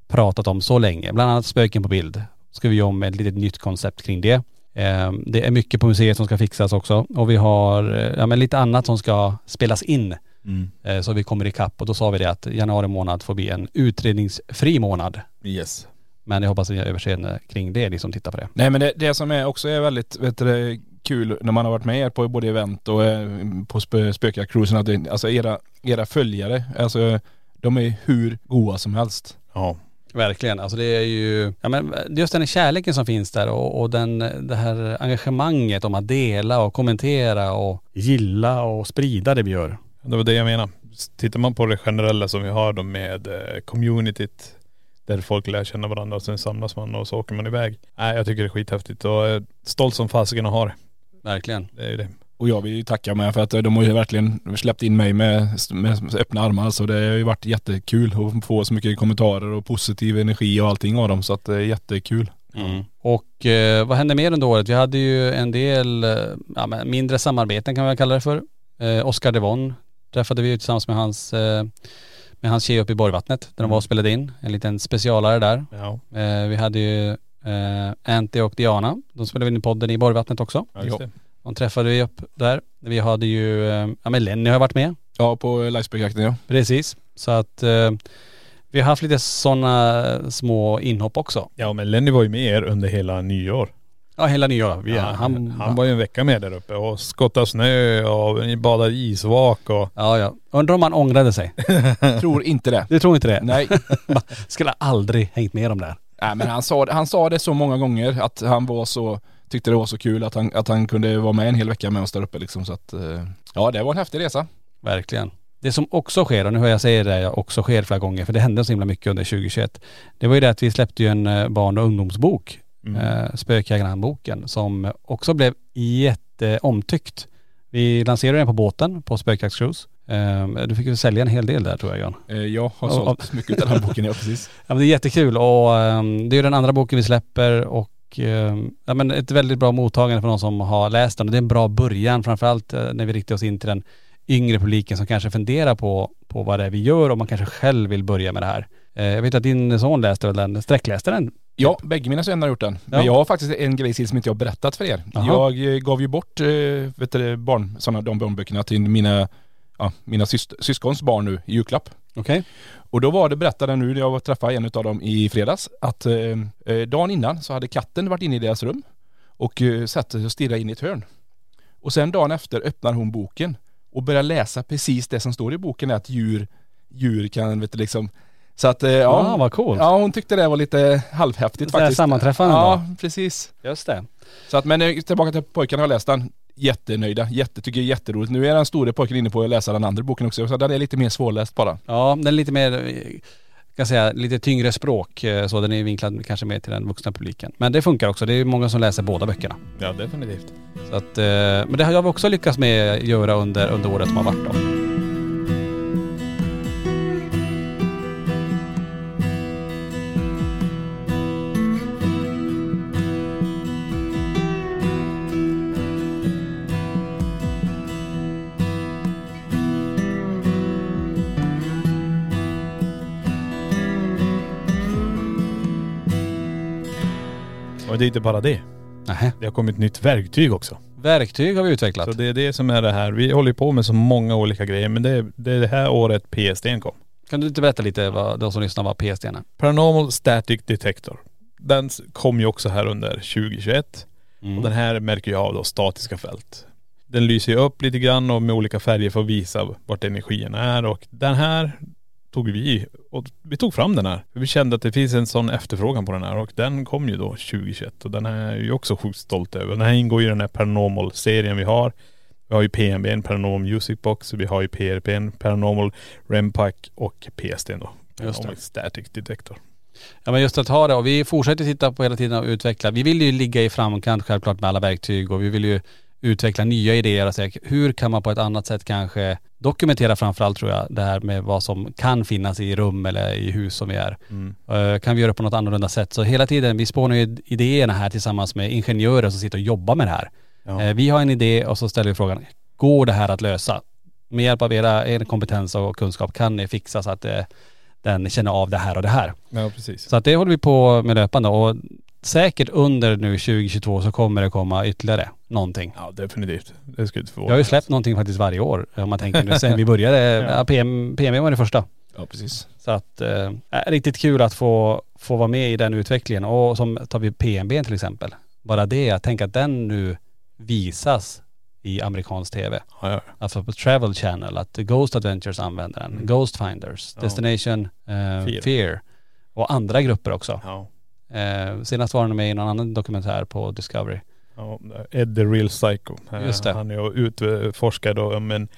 pratat om så länge. Bland annat spöken på bild. Ska vi göra om ett litet nytt koncept kring det. Eh, Det är mycket på museet som ska fixas också. Och vi har eh, ja, men lite annat som ska spelas in. Mm. eh, Så vi kommer ikapp. Och då sa vi det att januari månad får bli en utredningsfri månad. Yes. Men jag hoppas att ni har överseende kring det, ni som tittar på det. Nej men det, det som är också är väldigt vet du, kul när man har varit med er på både event och eh, på spö, att det, alltså era, era följare, alltså de är hur goa som helst. Ja. Verkligen. Alltså det är ju, ja men just den kärleken som finns där och, och den, det här engagemanget om att dela och kommentera och gilla och sprida det vi gör. Det var det jag menar. Tittar man på det generella som vi har då med eh, communityt där folk lär känna varandra och sen samlas man och så åker man iväg. Nej jag tycker det är skithäftigt och eh, stolt som fasiken att ha det. Verkligen. Det är ju det. Och jag vill ju tacka med för att de har ju verkligen släppt in mig med, med öppna armar så det har ju varit jättekul att få så mycket kommentarer och positiv energi och allting av dem så att det är jättekul. Mm. Och eh, vad hände mer under året? Vi hade ju en del eh, ja, mindre samarbeten kan man kalla det för. Eh, Oscar Devon träffade vi ju tillsammans med hans, eh, med hans tjej uppe i Borgvattnet där de var och spelade in. En liten specialare där. Ja. Eh, vi hade ju eh, Anty och Diana. De spelade in i podden i Borgvattnet också. Ja, just det. De träffade vi upp där. Vi hade ju, eh, ja men Lenny har varit med. Ja på livespökjakten ja. Precis. Så att eh, vi har haft lite sådana små inhopp också. Ja men Lenny var ju med er under hela nyår. Ja hela nyår. Vi, Ja, han, han, var ju en vecka med där uppe och skottade snö och badade isvak och.. Ja ja. Undrar om han ångrade sig. Tror inte det. Du tror inte det? Nej. Skulle aldrig hängt med dem där. Nej men han sa, han sa det så många gånger att han var så, tyckte det var så kul att han, att han kunde vara med en hel vecka med oss där uppe liksom så att eh, Ja det var en häftig resa. Verkligen. Det som också sker, och nu hör jag säga det också sker flera gånger, för det hände så himla mycket under 2021. Det var ju det att vi släppte ju en eh, barn och ungdomsbok, Mm. eh, Spökjägarhandboken, som också blev jätteomtyckt. Vi lanserade den på båten på Spökjaktscruise. Du fick ju sälja en hel del där tror jag Jan. Jag har sålt mycket av den här boken, ja precis. Ja men det är jättekul och ehm, det är ju den andra boken vi släpper och ehm, ja men ett väldigt bra mottagande för någon som har läst den och det är en bra början framförallt eh, när vi riktar oss in till den yngre publiken som kanske funderar på, på vad det är vi gör och man kanske själv vill börja med det här. Eh, jag vet att din son läste väl den, sträckläste den? Ja, bägge mina söner har gjort den. Men Ja. jag har faktiskt en grej till som inte jag har berättat för er. Jaha. Jag eh, gav ju bort eh, vet du, barn, sådana, de barnböckerna till mina, ja, mina syst- syskons barn nu i julklapp. Okej. Och då var det berättade nu när jag var träffade en av dem i fredags att eh, eh, dagen innan så hade katten varit inne i deras rum och eh, satt sig och stirrade in i ett hörn. Och sen dagen efter öppnar hon boken och börjar läsa precis det som står i boken att djur, djur kan vet du, liksom Så att, eh, ja. Ja, vad coolt. Ja, hon tyckte det var lite halvhäftigt här faktiskt. sammanträffande Ja, då. precis. Just det. Så att, men eh, tillbaka till pojkarna har läst den. Jättenöjda, jätte, tycker det är jätteroligt. Nu är den store pojken inne på att läsa den andra boken också, så den är lite mer svårläst bara. Ja, den är lite mer, eh, kan säga, lite tyngre språk. eh, Så den är vinklad kanske mer till den vuxna publiken. Men det funkar också. Det är många som läser båda böckerna. Ja definitivt. Så att, eh, men det har jag också lyckats med att göra under, under året som har varit då. Och det är inte bara det. Nähä. Det har kommit nytt verktyg också. Verktyg har vi utvecklat. Så det är det som är det här. Vi håller på med så många olika grejer men det är det, är det här året PSD kom. Kan du inte berätta lite vad de som lyssnar vad PSD är? Paranormal Static Detector. Den kom ju också här under 2021. Mm. Och den här märker jag av då statiska fält. Den lyser ju upp lite grann och med olika färger för att visa vart energin är och den här tog vi och vi tog fram den här. Vi kände att det finns en sån efterfrågan på den här och den kom ju då 2021 och den är ju också sjukt stolt över. Den här ingår i den här Paranormal-serien vi har. Vi har ju PNB, en Paranormal Music Box, vi har ju PRP, en Paranormal Rempack och PSD då. Just det. Paranormal Static Detector. Ja men just att ha det och vi fortsätter titta på hela tiden och utveckla. Vi vill ju ligga i framkant självklart med alla verktyg och vi vill ju utveckla nya idéer och säga hur kan man på ett annat sätt kanske dokumentera framförallt tror jag det här med vad som kan finnas i rum eller i hus som vi är. Mm. Eh, Kan vi göra på något annorlunda sätt? Så hela tiden, vi spånar ju idéerna här tillsammans med ingenjörer som sitter och jobbar med det här. Ja. Eh, Vi har en idé och så ställer vi frågan, går det här att lösa? Med hjälp av era, er kompetens och kunskap, kan ni fixa så att eh, den känner av det här och det här? Ja precis. Så att det håller vi på med löpande och säkert under nu 2022 så kommer det komma ytterligare någonting. Ja definitivt. Det skulle inte förvåna Jag har ju släppt någonting faktiskt varje år om man tänker nu sen vi började. ja. PM, PM var det första. Ja, precis. Så att, eh, riktigt kul att få, få vara med i den utvecklingen och som tar vi PNB till exempel. Bara det, jag tänker att den nu visas i amerikansk tv. Ja, ja. Alltså på Travel Channel, att Ghost Adventures använder den. Mm. Ghost Finders. Destination eh, Fear. Fear. Och andra grupper också. Ja. Eh, senast var den med i någon annan dokumentär på Discovery. Ja, Ed the Real Psycho. Eh, Just det. Han är ju utforskad om en,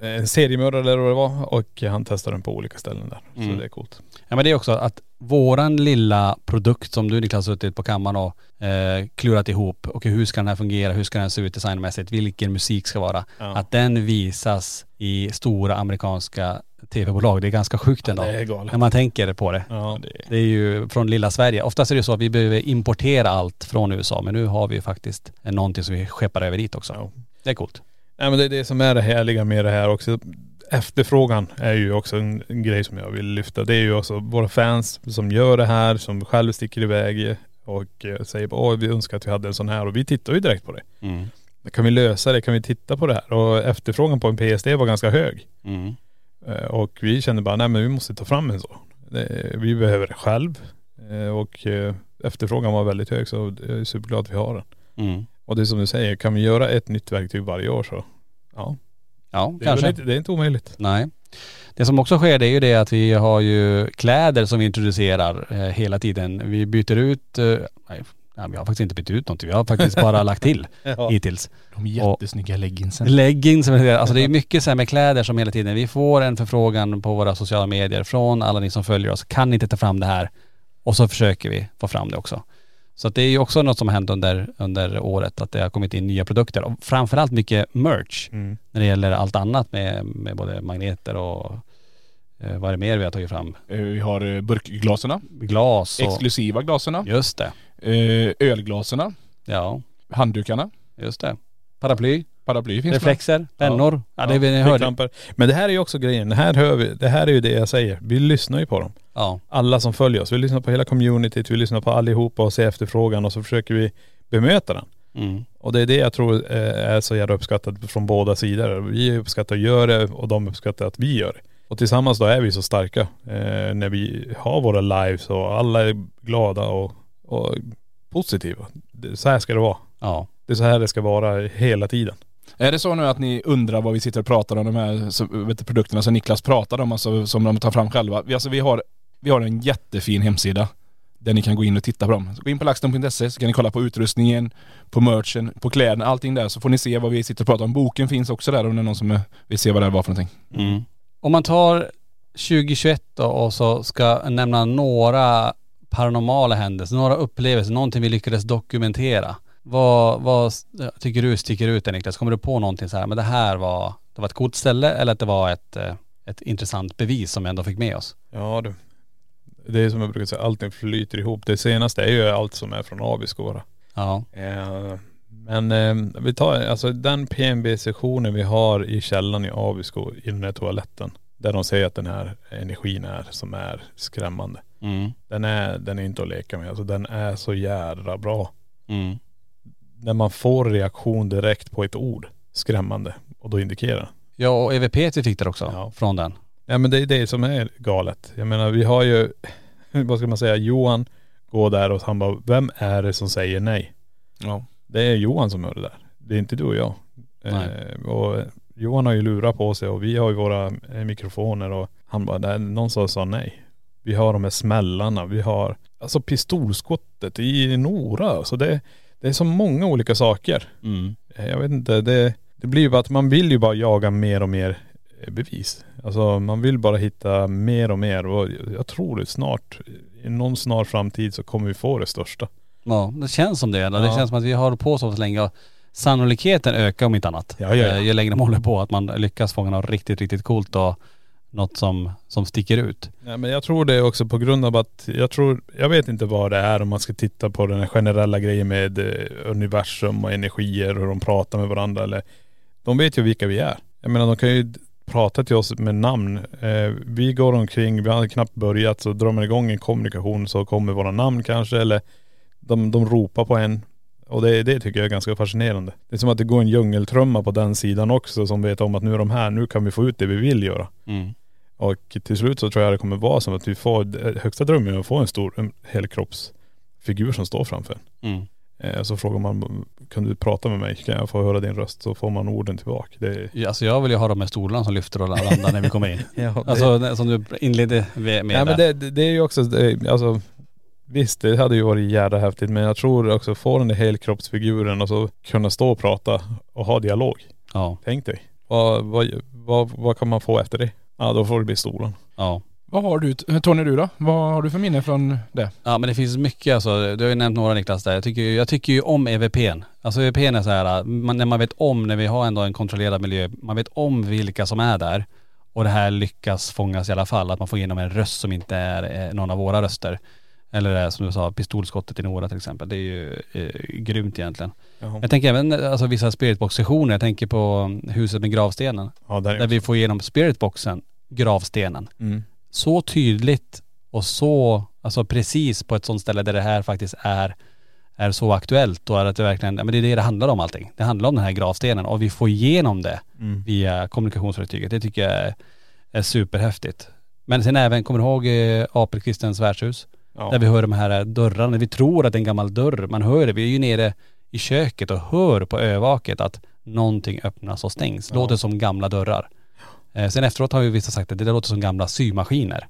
en seriemördare eller vad det var och han testar den på olika ställen där. Mm. Så det är coolt. Ja men det är också att våran lilla produkt som du Niklas har suttit på kammaren och eh, klurat ihop, okej hur ska den här fungera, hur ska den se ut designmässigt, vilken musik ska vara, Ja. att den visas i stora amerikanska tv-bolag. Det är ganska sjukt ändå. det är galet. När man tänker på det. Ja. Det är ju från lilla Sverige. Oftast är det så att vi behöver importera allt från USA men nu har vi ju faktiskt någonting som vi skeppar över dit också. Ja. Det är coolt. Nej men det är det som är det härliga med det här också. Efterfrågan är ju också en, en grej som jag vill lyfta. Det är ju också våra fans som gör det här, som själv sticker iväg och eh, säger åh vi önskar att vi hade en sån här och vi tittar ju direkt på det. Mm. Kan vi lösa det? Kan vi titta på det här? Och efterfrågan på en PSD var ganska hög. Mm. Eh, Och vi kände bara, nej men vi måste ta fram en så. Det- Vi behöver det själv. Eh, Och efterfrågan var väldigt hög så jag är superglad att vi har den. Mm. Och det är som du säger, kan vi göra ett nytt verktyg varje år så ja. Ja, Det kanske. inte, det är inte omöjligt. Nej. Det som också sker det är ju det att vi har ju kläder som vi introducerar eh, hela tiden. Vi byter ut, eh, nej, nej, vi har faktiskt inte bytt ut någonting. Vi har faktiskt bara lagt till Ja. hittills. De jättesnygga leggingsen. Leggings, alltså det är mycket så här med kläder som hela tiden, vi får en förfrågan på våra sociala medier från alla ni som följer oss. Kan ni inte ta fram det här? Och så försöker vi få fram det också. Så det är ju också något som har hänt under, under året, att det har kommit in nya produkter. Och framförallt mycket merch Mm. när det gäller allt annat med, med både magneter och eh, vad är det mer vi har tagit fram? Eh, Vi har eh, burkglaserna, Glas och.. exklusiva glaserna, Just det. eh, ölglaserna, Ja, handdukarna, just det. Paraply, paraply finns reflexer, pennor. Ja, det vi Ja, hörde. Men det här är ju också grejen. Det här hör vi, det här är ju det jag säger. Vi lyssnar ju på dem. Ja. Alla som följer oss. Vi lyssnar på hela communityt, vi lyssnar på allihopa och ser efterfrågan och så försöker vi bemöta den. Mm. Och det är det jag tror eh, är så jävla uppskattat från båda sidor. Vi uppskattar att göra det och de uppskattar att vi gör det. Och tillsammans då är vi så starka eh, när vi har våra lives och alla är glada och, och positiva. Så här ska det vara. Ja. Det är så här det ska vara hela tiden. Är det så nu att ni undrar vad vi sitter och pratar om de här så, vet du, produkterna som Niklas pratade om, alltså, som de tar fram själva? Vi, alltså, vi, har, vi har en jättefin hemsida där ni kan gå in och titta på dem. Så gå in på laxton.se så kan ni kolla på utrustningen, på merchen, på kläderna, allting där så får ni se vad vi sitter och pratar om. Boken finns också där om det är någon som vill se vad det var för någonting. Mm. Om man tar 2021 då och så ska nämna några paranormala händelser, några upplevelser, någonting vi lyckades dokumentera. Vad, vad tycker du sticker ut där Niklas? Kommer du på någonting så här, men det här var, det var ett coolt ställe eller att det var ett, eh, ett intressant bevis som vi ändå fick med oss? Ja du. Det är som jag brukar säga, allting flyter ihop. Det senaste är ju allt som är från Abisko Ja. Eh, men eh, vi tar, alltså den PNB-sessionen vi har i källaren i Abisko, i den här toaletten. Där de säger att den här energin är som är skrämmande. Mm. Den är, den är inte att leka med. Alltså den är så jädra bra. Mm. När man får reaktion direkt på ett ord, skrämmande. Och då indikerar Ja och EVP vi fick där också Ja. från den. Ja men det är det som är galet. Jag menar vi har ju, vad ska man säga, Johan går där och han bara, vem är det som säger nej? Ja. Det är Johan som gör det där. Det är inte du och jag. Nej. Eh, och Johan har ju lurar på sig och vi har ju våra eh, mikrofoner och han bara, det är någon som sa nej. Vi har de här smällarna, vi har alltså pistolskottet i Nora. Så det, det är så många olika saker. Mm. Eh, Jag vet inte, det, det blir ju bara att man vill ju bara jaga mer och mer eh, bevis. Alltså man vill bara hitta mer och mer och jag tror det snart, i någon snar framtid så kommer vi få det största. Ja, det känns som det. eller? Det Ja. känns som att vi har på så länge och sannolikheten ökar om inte annat. Ja, ja, ja. Eh, Ju längre man håller på, att man lyckas fånga något riktigt, riktigt coolt och något som, som sticker ut. Ja, men jag tror det också på grund av att, jag tror, jag vet inte vad det är om man ska titta på den här generella grejen med eh, universum och energier och hur de pratar med varandra eller De vet ju vilka vi är. Jag menar de kan ju prata till oss med namn. Eh, vi går omkring, vi har knappt börjat så drar man igång en kommunikation så kommer våra namn kanske eller de, de ropar på en. Och det, det tycker jag är ganska fascinerande. Det är som att det går en djungeltrumma på den sidan också som vet om att nu är de här, nu kan vi få ut det vi vill göra. Mm. Och till slut så tror jag det kommer vara som att vi får, högsta drömmen är att få en stor en helkroppsfigur som står framför en. Mm. Eh, Så frågar man, kan du prata med mig? Kan jag få höra din röst? Så får man orden tillbaka. Det är, Ja, Alltså jag vill ju ha de här stolarna som lyfter och landar när vi kommer in. ja, det, Alltså som du inledde med, men där. det, det, det är ju också, det, alltså Visst det hade ju varit jävla häftigt men jag tror också få den där helkroppsfiguren och så kunna stå och prata och ha dialog. Ja, Tänk dig. Vad, vad, vad, vad kan man få efter det? Ja då får det bli stolen. ja. Vad har du, Tony du då? Vad har du för minne från det? Ja men det finns mycket alltså, du har ju nämnt några Niklas där. Jag tycker, ju- jag tycker ju om EVPn. Alltså EVPn är så här, man, när man vet om, när vi har ändå en kontrollerad miljö, man vet om vilka som är där och det här lyckas fångas i alla fall, att man får igenom en röst som inte är eh, någon av våra röster. Eller det är, som du sa, pistolskottet i Nora till exempel. Det är ju eh, grymt egentligen. Jaha. Jag tänker även alltså, vissa spiritbox-sessioner, jag tänker på huset med gravstenen. Ja där är Där vi får igenom spiritboxen, gravstenen mm. så tydligt och så, alltså precis på ett sånt ställe där det här faktiskt är, är så aktuellt och att det verkligen, ja, men det är det det handlar om allting. Det handlar om den här gravstenen och vi får igenom det Mm. via kommunikationsverktyget. Det tycker jag är, är superhäftigt. Men sen även, kommer du ihåg eh, Apelkristens värdshus? Ja. Där vi hör de här dörrarna, vi tror att det är en gammal dörr, man hör det, vi är ju nere i köket och hör på övaket att någonting öppnas och stängs. Ja. Låter som gamla dörrar. Eh, sen efteråt har ju vissa sagt att det där låter som gamla symaskiner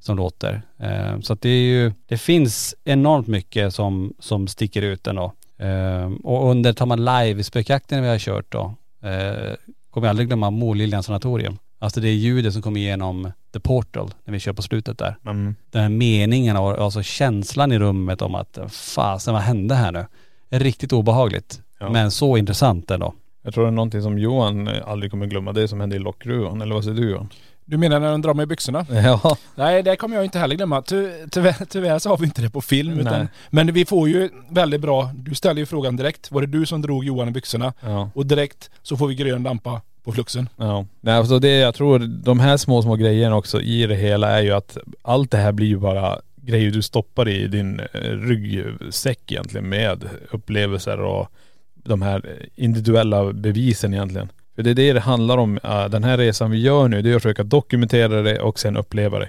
som låter. Eh, så att det är ju, det finns enormt mycket som, som sticker ut ändå. Eh, och under, tar man live spökjakten vi har kört då, eh, kommer jag aldrig glömma Målliljans sanatorium. Alltså det är ljudet som kommer igenom The Portal när vi kör på slutet där. Mm. Den här meningen och alltså känslan i rummet om att fasen vad hände här nu? Riktigt obehagligt. Ja. Men så intressant ändå. Jag tror det är någonting som Johan eh, aldrig kommer glömma. Det som hände i lockgruvan. Eller vad säger du Johan? Du menar när de drar mig i byxorna? Ja. Nej det kommer jag inte heller glömma. Ty, tyvärr, tyvärr så har vi inte det på film. Utan, men vi får ju väldigt bra, du ställer ju frågan direkt. Var det du som drog Johan i byxorna? Ja. Och direkt så får vi grön lampa på fluxen. Ja. Nej, alltså det jag tror, de här små, små grejerna också i det hela är ju att allt det här blir ju bara grejer du stoppar i din eh, ryggsäck egentligen med upplevelser och de här individuella bevisen egentligen. För det är det det handlar om. Eh, den här resan vi gör nu, det är att försöka dokumentera det och sen uppleva det.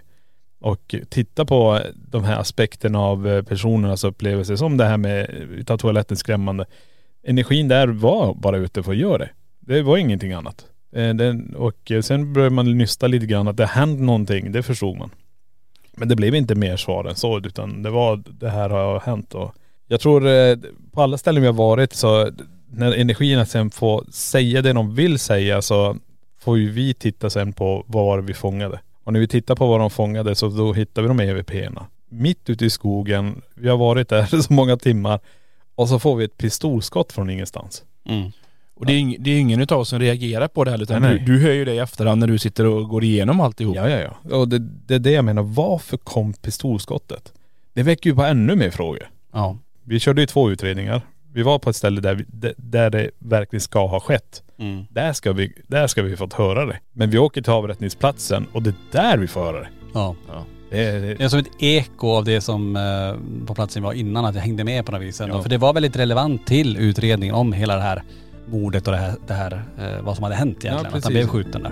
Och titta på de här aspekterna av eh, personernas upplevelser som det här med utav toaletten skrämmande. Energin där var bara ute för att göra det. Det var ingenting annat. Eh, den, och eh, sen började man nysta lite grann att det hänt någonting, det förstod man. Men det blev inte mer svar än så utan det var det här har hänt och jag tror eh, på alla ställen vi har varit så när energierna sen får säga det de vill säga så får ju vi titta sen på vad var vi fångade. Och när vi tittar på vad de fångade så då hittar vi de EVP-erna. Mitt ute i skogen, vi har varit där så många timmar och så får vi ett pistolskott från ingenstans. Mm. Och det är, ing, det är ingen utav oss som reagerar på det här utan Nej, du, du hör ju det i efterhand när du sitter och går igenom alltihop. Ja, ja, ja. Och det, det är det jag menar. Varför kom pistolskottet? Det väcker ju bara ännu mer frågor. Ja. Vi körde ju två utredningar. Vi var på ett ställe där, vi, där- det verkligen ska ha skett. Mm. Där ska vi, där ska vi fått höra det. Men vi åker till avrättningsplatsen och det är där vi får höra det. Ja. Det är, det, Det är som ett eko av det som eh, på platsen var innan, att jag hängde med på något vis. ändå. Ja. För det var väldigt relevant till utredningen om hela det här mordet och det här, det här eh, vad som hade hänt egentligen. att han blev skjuten där.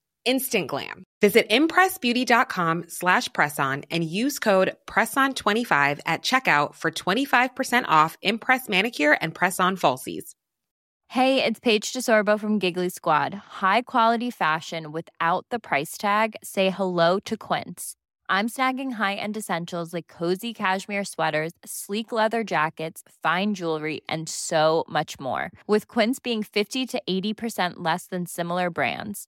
Instant glam. Visit impressbeauty.com slash presson and use code PRESSON25 at checkout for 25% off Impress Manicure and Press-On Falsies. Hey, it's Paige DeSorbo from Giggly Squad. High quality fashion without the price tag. Say hello to Quince. I'm snagging high-end essentials like cozy cashmere sweaters, sleek leather jackets, fine jewelry, and so much more. With Quince being 50 to 80% less than similar brands.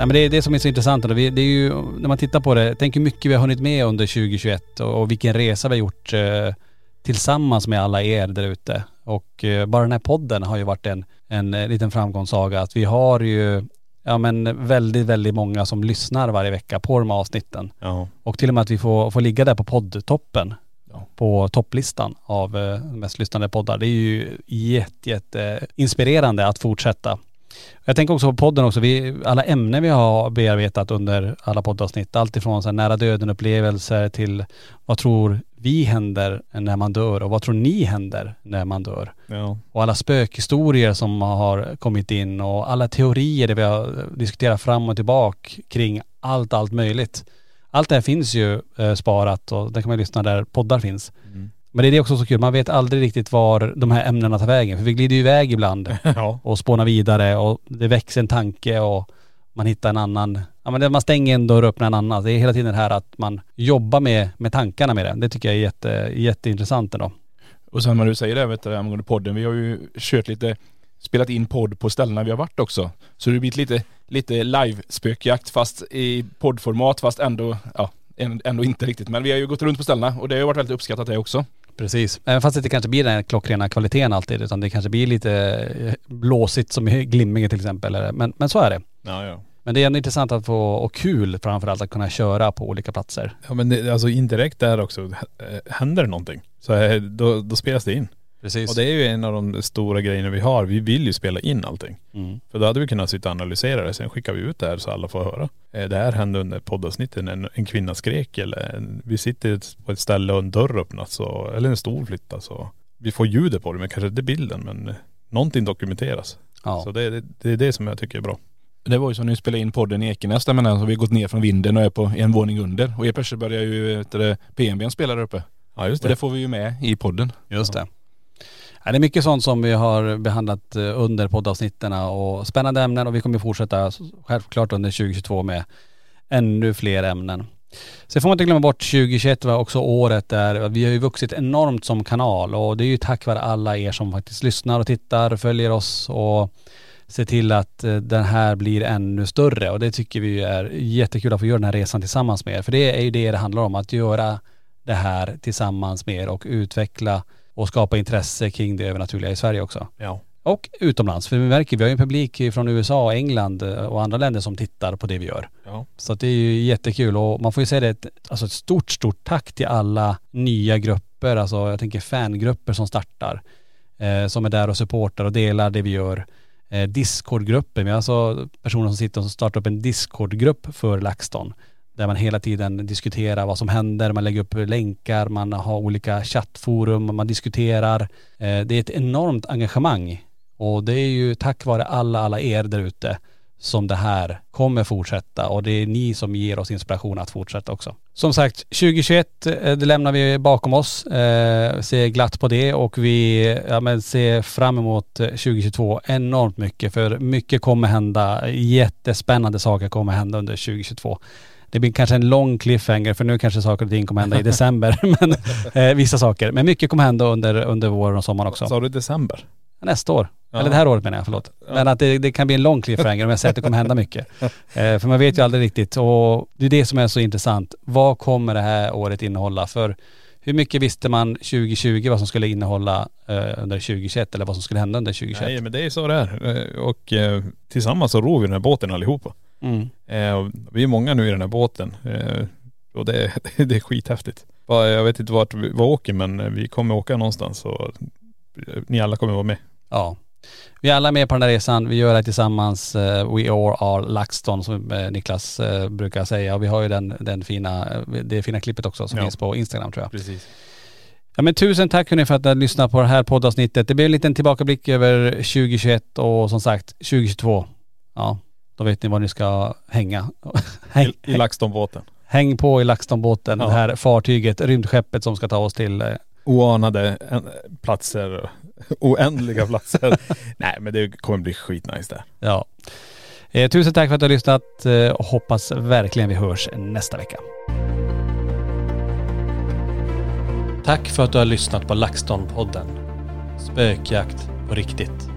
Nej, men det är det som är så intressant. Det är ju, när man tittar på det, tänk hur mycket vi har hunnit med under 2021 och, vilken resa vi har gjort eh, tillsammans med alla er där ute. Och eh, bara den här podden har ju varit en, en eh, liten framgångssaga. Att vi har ju ja, men väldigt, väldigt många som lyssnar varje vecka på de här avsnitten. ja. Och till och med att vi får, får ligga där på poddtoppen. På topplistan av eh, mest lyssnade poddar. Det är ju jätte, jätte inspirerande att fortsätta. Jag tänker också på podden också. Vi, alla ämnen vi har bearbetat under alla poddavsnitt. Allt ifrån så här nära döden upplevelser till vad tror vi händer när man dör och vad tror ni händer när man dör? ja. Och alla spökhistorier som har kommit in och alla teorier där vi har diskuterat fram och tillbaka kring allt, allt möjligt. Allt det här finns ju eh, sparat och det kan man lyssna där poddar finns. Men det är det också så kul, man vet aldrig riktigt var de här ämnena tar vägen. För vi glider ju iväg ibland ja. och spånar vidare och det växer en tanke och man hittar en annan, ja men man stänger en dörr och öppnar en annan. Det är hela tiden det här att man jobbar med, med tankarna med det. Det tycker jag är jätte, jätteintressant ändå. Och sen när du säger det vet du, angående podden, vi har ju kört lite, spelat in podd på ställena vi har varit också. Så det har blivit lite, lite live-spökjakt fast i poddformat fast ändå, ja, än- ändå inte riktigt. Men vi har ju gått runt på ställena och det har ju varit väldigt uppskattat det också. Precis. Även fast det inte kanske blir den här klockrena kvaliteten alltid utan det kanske blir lite eh, blåsigt som i Glimmingen till exempel. Men, men så är det. Ja, ja. Men det är ändå intressant att få, och kul framförallt att kunna köra på olika platser. Ja men det, alltså indirekt där också, eh, händer det någonting så eh, då, då spelas det in. Precis. Och det är ju en av de stora grejerna vi har. Vi vill ju spela in allting. Mm. För då hade vi kunnat sitta och analysera det, sen skickar vi ut det här så alla får höra. Eh, Det här hände under poddavsnitten, en, en kvinna skrek eller en, vi sitter på ett ställe och en dörr öppnas så, eller en stol flyttas så. vi får ljudet på det men kanske inte bilden men någonting dokumenteras. Ja. Så det, det, det är det som jag tycker är bra. Det var ju som när vi spelade in podden i Ekenäs där menar, så vi har gått ner från vinden och är på en våning under. Och helt plötsligt börjar ju PNBn spela där uppe. Ja just Och det. det får vi ju med i podden. Just det. Ja, det är mycket sånt som vi har behandlat eh, under poddavsnitten och spännande ämnen och vi kommer fortsätta självklart under 2022 med ännu fler ämnen. Sen får man inte glömma bort 2021 var också året där vi har ju vuxit enormt som kanal och det är ju tack vare alla er som faktiskt lyssnar och tittar, följer oss och ser till att eh, den här blir ännu större och det tycker vi är jättekul att få göra den här resan tillsammans med er. För det är ju det det handlar om, att göra det här tillsammans med er och utveckla och skapa intresse kring det övernaturliga i Sverige också. Ja. Och utomlands, för vi märker vi har ju en publik från USA, England eh, och andra länder som tittar på det vi gör. Ja. Så det är ju jättekul och man får ju säga det, ett, alltså ett stort, stort tack till alla nya grupper, alltså jag tänker fangrupper som startar, eh, som är där och supportar och delar det vi gör. Eh, Discordgrupper, vi har alltså personer som sitter och startar upp en Discordgrupp för LaxTon. Där man hela tiden diskuterar vad som händer, man lägger upp länkar, man har olika chattforum, man diskuterar. Eh, det är ett enormt engagemang och det är ju tack vare alla, alla er där ute som det här kommer fortsätta och det är ni som ger oss inspiration att fortsätta också. Som sagt, 2021 eh, det lämnar vi bakom oss, eh, ser glatt på det och vi ja, men ser fram emot eh, 2022 enormt mycket för mycket kommer hända, jättespännande saker kommer hända under 2022. Det blir kanske en lång cliffhanger för nu kanske saker och ting kommer hända i december, men eh, vissa saker. Men mycket kommer hända under, under våren och sommaren också. Sa du december? Nästa år. Ja. Eller det här året menar jag, förlåt. Men att det, det kan bli en lång cliffhanger om jag säger att det kommer hända mycket. Eh, för man vet ju aldrig riktigt och det är det som är så intressant. Vad kommer det här året innehålla? För hur mycket visste man 2020 vad som skulle innehålla eh, under 2021 eller vad som skulle hända under 2021? Nej men det är så det är. Eh, Och eh, tillsammans så ror vi den här båten allihopa. Mm. Eh, vi är många nu i den här båten. Eh, och det, är- det är skithäftigt. Jag vet inte vart vi vi åker men vi kommer åka någonstans och eh, ni alla kommer vara med. Ja. Vi är alla med på den här resan. Vi gör det tillsammans. eh, We all are LaxTon som eh, Niklas brukar säga. Och vi har ju den, den fina, det fina klippet också som Ja. finns på Instagram tror jag. Precis. Ja men tusen tack hörni för att ni har lyssnat på det här poddavsnittet. Det blir en liten tillbakablick över 2021 och som sagt 2022. Ja, då vet ni var ni ska hänga. Häng, I, i LaxTon-båten. häng på i LaxTon-båten, Ja. det här fartyget, rymdskeppet som ska ta oss till eh, Oanade en, platser, oändliga platser. Nej men det kommer bli skitnice där. Ja. Eh, tusen tack för att du har lyssnat eh, och hoppas verkligen vi hörs nästa vecka. Tack för att du har lyssnat på LaxTon-podden. Spökjakt på riktigt.